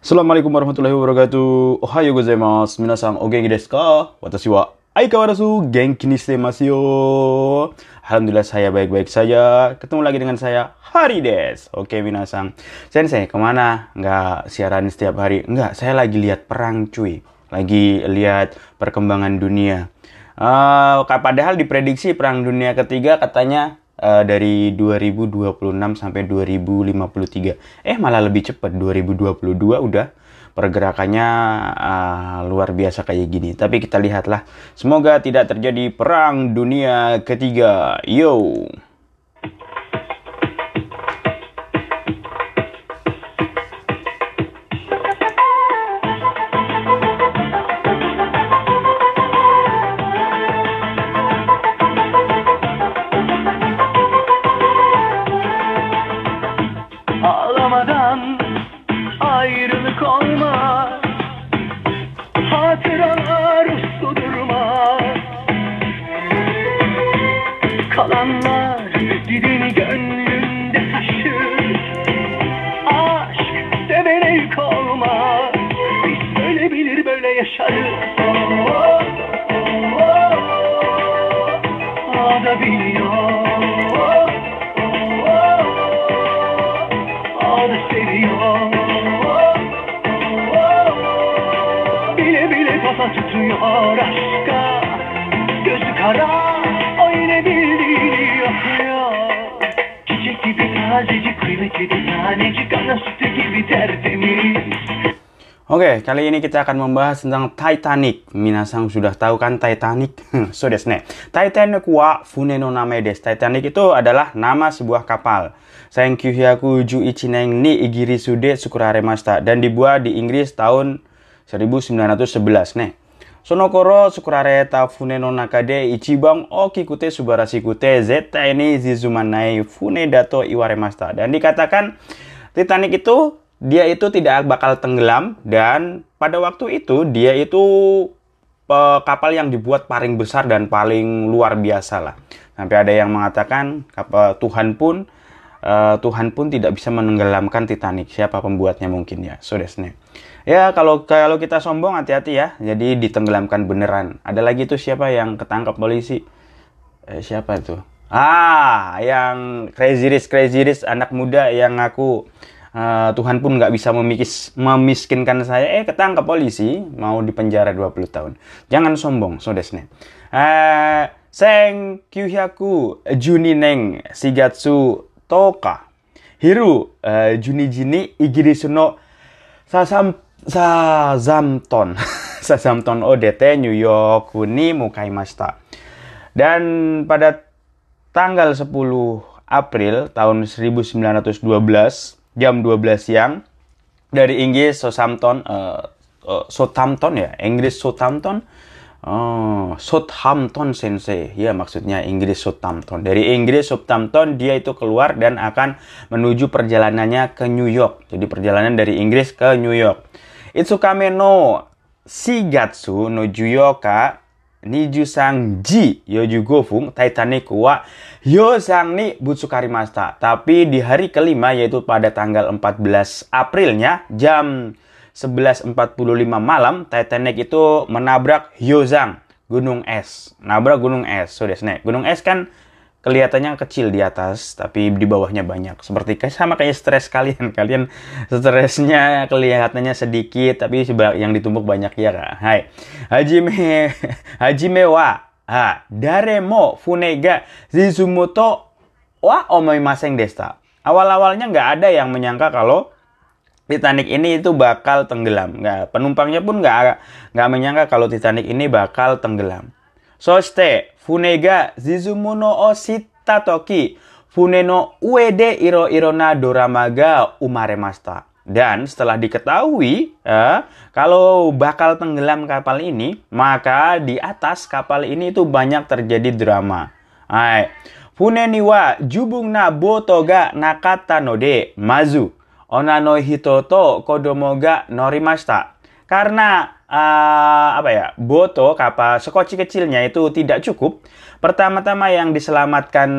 Assalamualaikum warahmatullahi wabarakatuh. Ohayo gozaimasu. Minasan o genki desu ka? Watashi wa aikawarazu genki ni shite masu yo. Alhamdulillah saya baik-baik saja. Ketemu lagi dengan saya Hari Des. Oke minasan. Sensei ke mana? Nggak siaran setiap hari? Nggak, saya lagi lihat perang cuy. Lagi lihat perkembangan dunia. Uh, padahal diprediksi perang dunia ketiga katanya uh, dari 2026 sampai 2053. Eh malah lebih cepat 2022 udah pergerakannya uh, luar biasa kayak gini. Tapi kita lihatlah. Semoga tidak terjadi perang dunia ketiga. Yo. Oh, O biliyor o seviyor Bile bile kafa tutuyor aşka Gözü kara o yine bildiğini yapıyor Çiçek gibi tazecik kıymetli bir tanecik Ana sütü gibi tertemiz Oke, kali ini kita akan membahas tentang Titanic. Minasang sudah tahu kan Titanic? so desu ne. Titanic wa fune no name desu. Titanic itu adalah nama sebuah kapal. Senkyu ju ichineng ni igiri sude sukuraremashita dan dibuat di Inggris tahun 1911 ne. Sonokoro sukurareta fune no nakade ichiban okikute subarashikute zeta ini zizumanai fune dato iwaremashita. Dan dikatakan Titanic itu dia itu tidak bakal tenggelam dan pada waktu itu dia itu eh, kapal yang dibuat paling besar dan paling luar biasa lah. Sampai ada yang mengatakan kapal Tuhan pun eh, Tuhan pun tidak bisa menenggelamkan Titanic. Siapa pembuatnya mungkin ya. So desne. Ya kalau kalau kita sombong hati-hati ya. Jadi ditenggelamkan beneran. Ada lagi tuh siapa yang ketangkap polisi? Eh, siapa itu? Ah, yang Crazy Rich Crazy Rich anak muda yang ngaku Uh, Tuhan pun nggak bisa memikis, memiskinkan saya. Eh, ketangkap polisi, mau dipenjara 20 tahun. Jangan sombong, so desne. Uh, seng kyuhyaku juni neng shigatsu toka. Hiru uh, juni jini igirisu no sasam sazamton. sazamton odete New York ni mukaimashita. Dan pada tanggal 10 April tahun 1912 jam 12 siang. Dari Inggris Southampton uh, uh, Southampton ya? Inggris Southampton? Oh Southampton Sensei. Ya maksudnya Inggris Southampton. Dari Inggris Southampton dia itu keluar dan akan menuju perjalanannya ke New York. Jadi perjalanan dari Inggris ke New York. Itsukame no Shigatsu no Juyoka Nijusang Ji Yoju Gofung Titanic wa Yosang ni Butsukarimasta. Tapi di hari kelima yaitu pada tanggal 14 Aprilnya jam 11.45 malam Titanic itu menabrak Hyozang gunung es. Nabrak gunung es. So desne. Gunung es kan kelihatannya kecil di atas tapi di bawahnya banyak. Seperti kayak sama kayak stres kalian. Kalian stresnya kelihatannya sedikit tapi yang ditumpuk banyak ya kak. Hai. Hajime Hajime wa ha dare mo funega zizumoto wa omoimaseng desta. Awal-awalnya nggak ada yang menyangka kalau Titanic ini itu bakal tenggelam. Nggak, penumpangnya pun nggak nggak menyangka kalau Titanic ini bakal tenggelam. Soste funega zizumono o sita toki fune no uede iro irona doramaga umaremasta. Dan setelah diketahui eh, kalau bakal tenggelam kapal ini, maka di atas kapal ini itu banyak terjadi drama. Hai. Fune wa jubung na boto ga nakata no de mazu. Ona no hito to kodomo ga norimashita. Karena uh, apa ya boto kapal sekoci kecilnya itu tidak cukup. Pertama-tama yang diselamatkan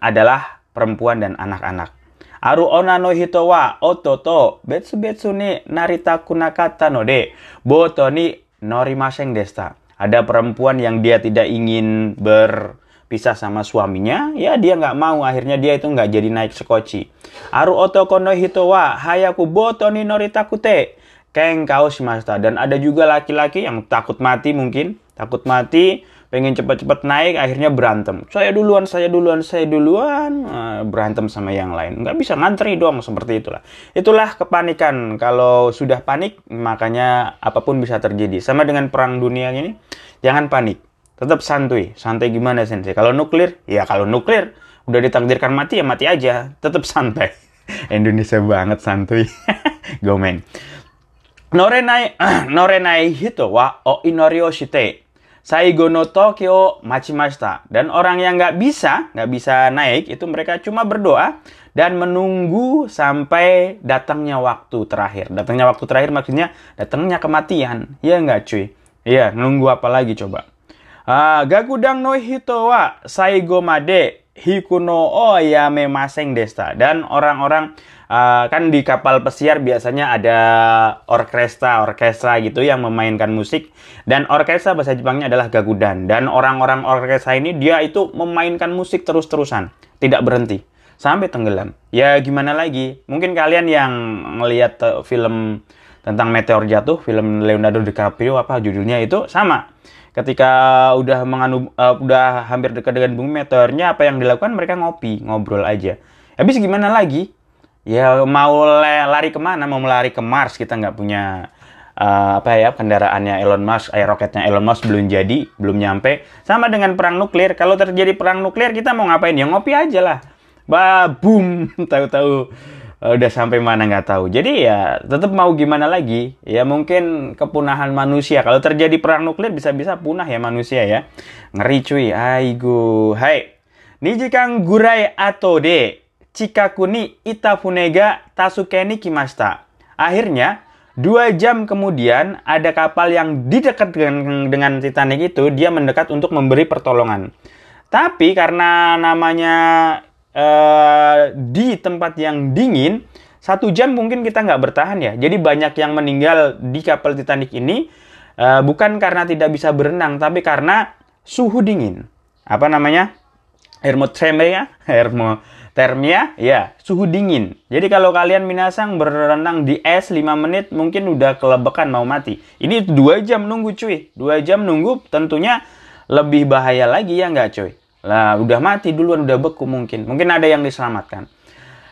adalah perempuan dan anak-anak. Aru ona no hito wa ototo betsu betsu ni narita kunakata no de boto ni norimaseng desta. Ada perempuan yang dia tidak ingin berpisah sama suaminya, ya dia nggak mau. Akhirnya dia itu nggak jadi naik sekoci. Aru otoko no hito wa hayaku boto ni norita kute. Keng kau shimashita. Dan ada juga laki-laki yang takut mati mungkin. Takut mati, pengen cepat-cepat naik akhirnya berantem. Saya duluan saya duluan saya duluan. Uh, berantem sama yang lain. Nggak bisa ngantri dong seperti itulah. Itulah kepanikan. Kalau sudah panik makanya apa pun bisa terjadi. Sama dengan perang dunia ini jangan panik. Tetap santuy. Santai gimana sensei? Kalau nuklir ya kalau nuklir. Udah ditakdirkan mati ya mati aja. Tetap santai. Indonesia banget santuy. Gomen Norenai norenai hito wa o inorio shite Saigo no Tokyo machimashita. Dan orang yang nggak bisa, nggak bisa naik, itu mereka cuma berdoa dan menunggu sampai datangnya waktu terakhir. Datangnya waktu terakhir maksudnya datangnya kematian. Iya nggak cuy? Iya, nunggu apa lagi coba? Uh, gagudang no hito wa saigo made hikuno o yame maseng desta. Dan orang-orang uh, kan di kapal pesiar biasanya ada orkestra orkestra gitu yang memainkan musik. Dan orkestra bahasa Jepangnya adalah gagudan dan orang-orang orkestra ini dia itu memainkan musik terus-terusan. Tidak berhenti. Sampai tenggelam. Ya gimana lagi? Mungkin kalian yang melihat uh, film tentang meteor jatuh film Leonardo DiCaprio apa judulnya itu sama ketika udah menganu uh, udah hampir dekat dengan bumi meteornya apa yang dilakukan mereka ngopi ngobrol aja habis gimana lagi ya mau lari ke mana mau lari ke Mars kita nggak punya uh, apa ya kendaraannya Elon Musk, air roketnya Elon Musk belum jadi, belum nyampe. Sama dengan perang nuklir, kalau terjadi perang nuklir kita mau ngapain? Ya ngopi aja lah. Ba boom, tahu-tahu udah sampai mana nggak tahu. Jadi ya tetap mau gimana lagi? Ya mungkin kepunahan manusia. Kalau terjadi perang nuklir bisa-bisa punah ya manusia ya. Ngeri cuy. Aigo. Hai. Nijikan gurai atau de Chikaku ni Itafune ga Tasuke ni kimashita. Akhirnya, dua jam kemudian ada kapal yang di dekat dengan, dengan Titanic itu, dia mendekat untuk memberi pertolongan. Tapi karena namanya uh, di tempat yang dingin, satu jam mungkin kita nggak bertahan ya. Jadi banyak yang meninggal di kapal Titanic ini uh, bukan karena tidak bisa berenang, tapi karena suhu dingin. Apa namanya? Hermothermia, hermo Termia, ya, suhu dingin. Jadi kalau kalian minasang berenang di es 5 menit, mungkin udah kelebekan mau mati. Ini 2 jam nunggu cuy. 2 jam nunggu tentunya lebih bahaya lagi ya nggak cuy. Lah, udah mati duluan, udah beku mungkin. Mungkin ada yang diselamatkan.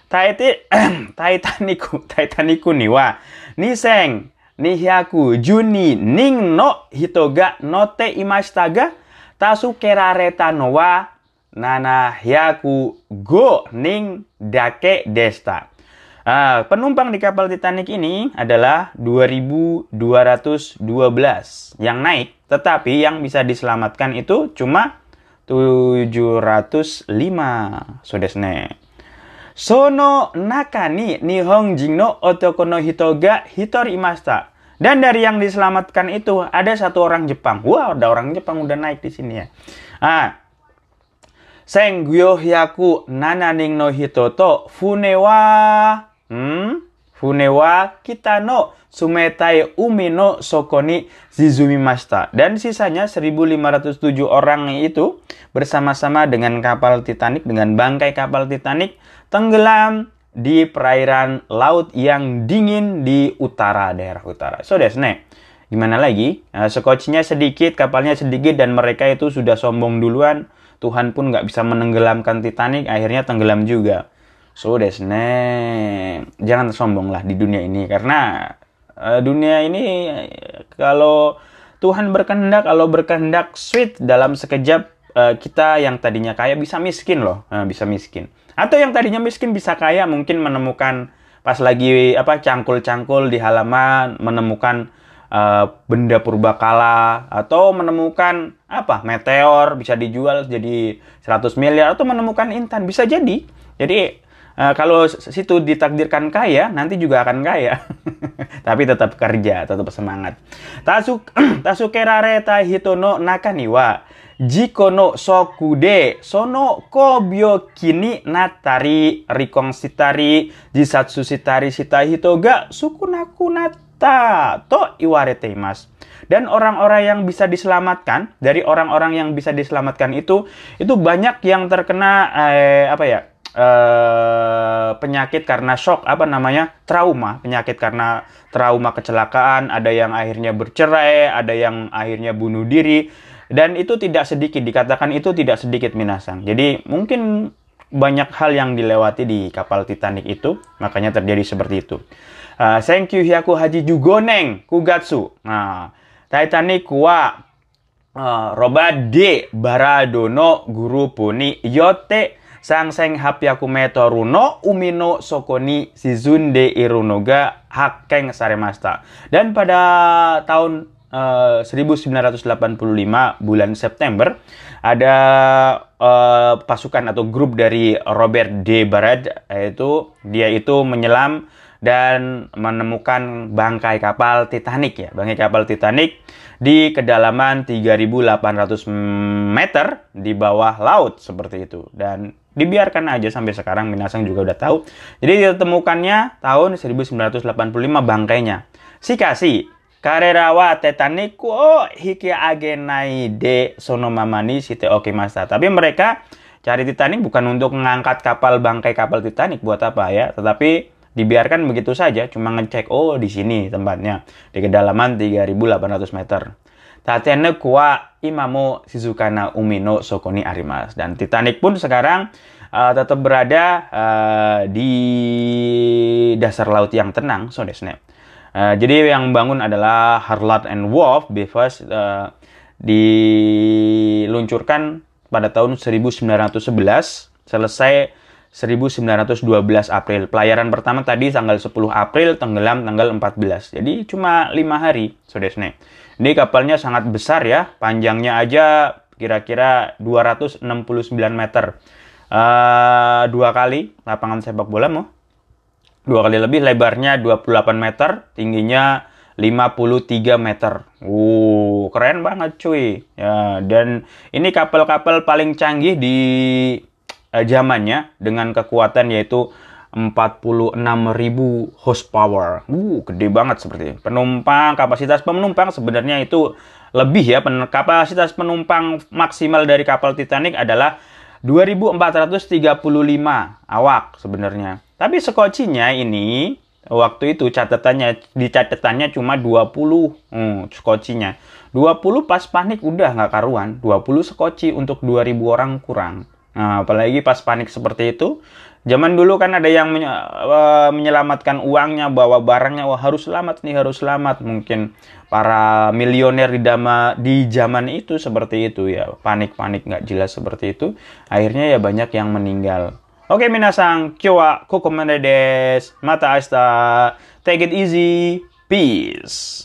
Taiti, Titaniku, Titaniku nih, wah. Niseng, Nihyaku, Juni, Ning no Hitoga, Note Imashitaga, Tasukerareta no wa Nana Hyaku Go Ning Dake Desta. Uh, penumpang di kapal Titanic ini adalah 2212 yang naik, tetapi yang bisa diselamatkan itu cuma 705. So desne. Sono nakani nihongjin no otoko no hito ga hitori imasta. Dan dari yang diselamatkan itu ada satu orang Jepang. Wah, wow, ada orang Jepang udah naik di sini ya. Ah, Senggyohyaku nananing no hito to funewa hmm? Funewa kita no sumetai umi no sokoni zizumi masta. Dan sisanya 1507 orang itu bersama-sama dengan kapal Titanic, dengan bangkai kapal Titanic, tenggelam di perairan laut yang dingin di utara, daerah utara. So, desne. Gimana lagi? Nah, sekocinya sedikit, kapalnya sedikit, dan mereka itu sudah sombong duluan Tuhan pun nggak bisa menenggelamkan Titanic, akhirnya tenggelam juga. So desne, jangan sombong lah di dunia ini karena uh, dunia ini kalau Tuhan berkehendak, kalau berkehendak sweet dalam sekejap uh, kita yang tadinya kaya bisa miskin loh, uh, bisa miskin. Atau yang tadinya miskin bisa kaya mungkin menemukan pas lagi apa cangkul-cangkul di halaman menemukan uh, benda purbakala atau menemukan apa meteor bisa dijual jadi 100 miliar atau menemukan intan bisa jadi. Jadi uh, kalau situ ditakdirkan kaya nanti juga akan kaya. Tapi tetap kerja tetap semangat. Tasuk tasukera reta hitono nakaniwa. Jiko no sokude sono kobyo kini natari rikong sitari jisatsu sitari sita hitoga sukunaku nata to iwarete mas. Dan orang-orang yang bisa diselamatkan dari orang-orang yang bisa diselamatkan itu itu banyak yang terkena eh, apa ya eh, penyakit karena shock apa namanya trauma. Penyakit karena trauma kecelakaan ada yang akhirnya bercerai ada yang akhirnya bunuh diri. Dan itu tidak sedikit dikatakan itu tidak sedikit minasang jadi mungkin banyak hal yang dilewati di kapal Titanic itu makanya terjadi seperti itu. Uh, thank you Hyaku Haji Jugoneng Kugatsu. Nah Titanic wa uh, roba de baradono guru puni yote sang seng hapyaku metoru no umino sokoni shizunde irunoga hakeng saremasta. Dan pada tahun uh, 1985 bulan September ada uh, pasukan atau grup dari Robert D. Barad yaitu dia itu menyelam dan menemukan bangkai kapal Titanic ya, bangkai kapal Titanic di kedalaman 3.800 meter di bawah laut seperti itu dan dibiarkan aja sampai sekarang Minasang juga udah tahu. Jadi ditemukannya tahun 1985 bangkainya. Si kasih Karerawa Titanic oh hiki agenai de sonomamani oke masa. Tapi mereka cari Titanic bukan untuk mengangkat kapal bangkai kapal Titanic buat apa ya, tetapi dibiarkan begitu saja cuma ngecek oh di sini tempatnya di kedalaman 3800 meter. Tatene kuwa imamo Shizukana Umino Sokoni Arimas dan Titanic pun sekarang uh, tetap berada uh, di dasar laut yang tenang, so desne. Uh, jadi yang bangun adalah Harlat and Wolf because uh, diluncurkan pada tahun 1911 selesai 1912 April. Pelayaran pertama tadi tanggal 10 April, tenggelam tanggal 14. Jadi cuma lima hari, Sodesne. Ini kapalnya sangat besar ya, panjangnya aja kira-kira 269 meter. Uh, dua kali lapangan sepak bola mau. Dua kali lebih lebarnya 28 meter, tingginya 53 meter. Uh, keren banget cuy. Ya, dan ini kapal-kapal paling canggih di uh, zamannya dengan kekuatan yaitu 46.000 horsepower. Uh, gede banget seperti ini. Penumpang, kapasitas penumpang sebenarnya itu lebih ya. Pen kapasitas penumpang maksimal dari kapal Titanic adalah 2435 awak sebenarnya. Tapi skocinya ini waktu itu catatannya di catatannya cuma 20 hmm, skocinya. 20 pas panik udah nggak karuan. 20 skoci untuk 2000 orang kurang. Nah, apalagi pas panik seperti itu, zaman dulu kan ada yang menye menyelamatkan uangnya, bawa barangnya, wah harus selamat nih, harus selamat. Mungkin para milioner di, dama, di zaman itu seperti itu ya, panik-panik nggak jelas seperti itu. Akhirnya ya banyak yang meninggal. Oke, minasang, kyo wa kokomande desu. Mata asta. Take it easy. Peace.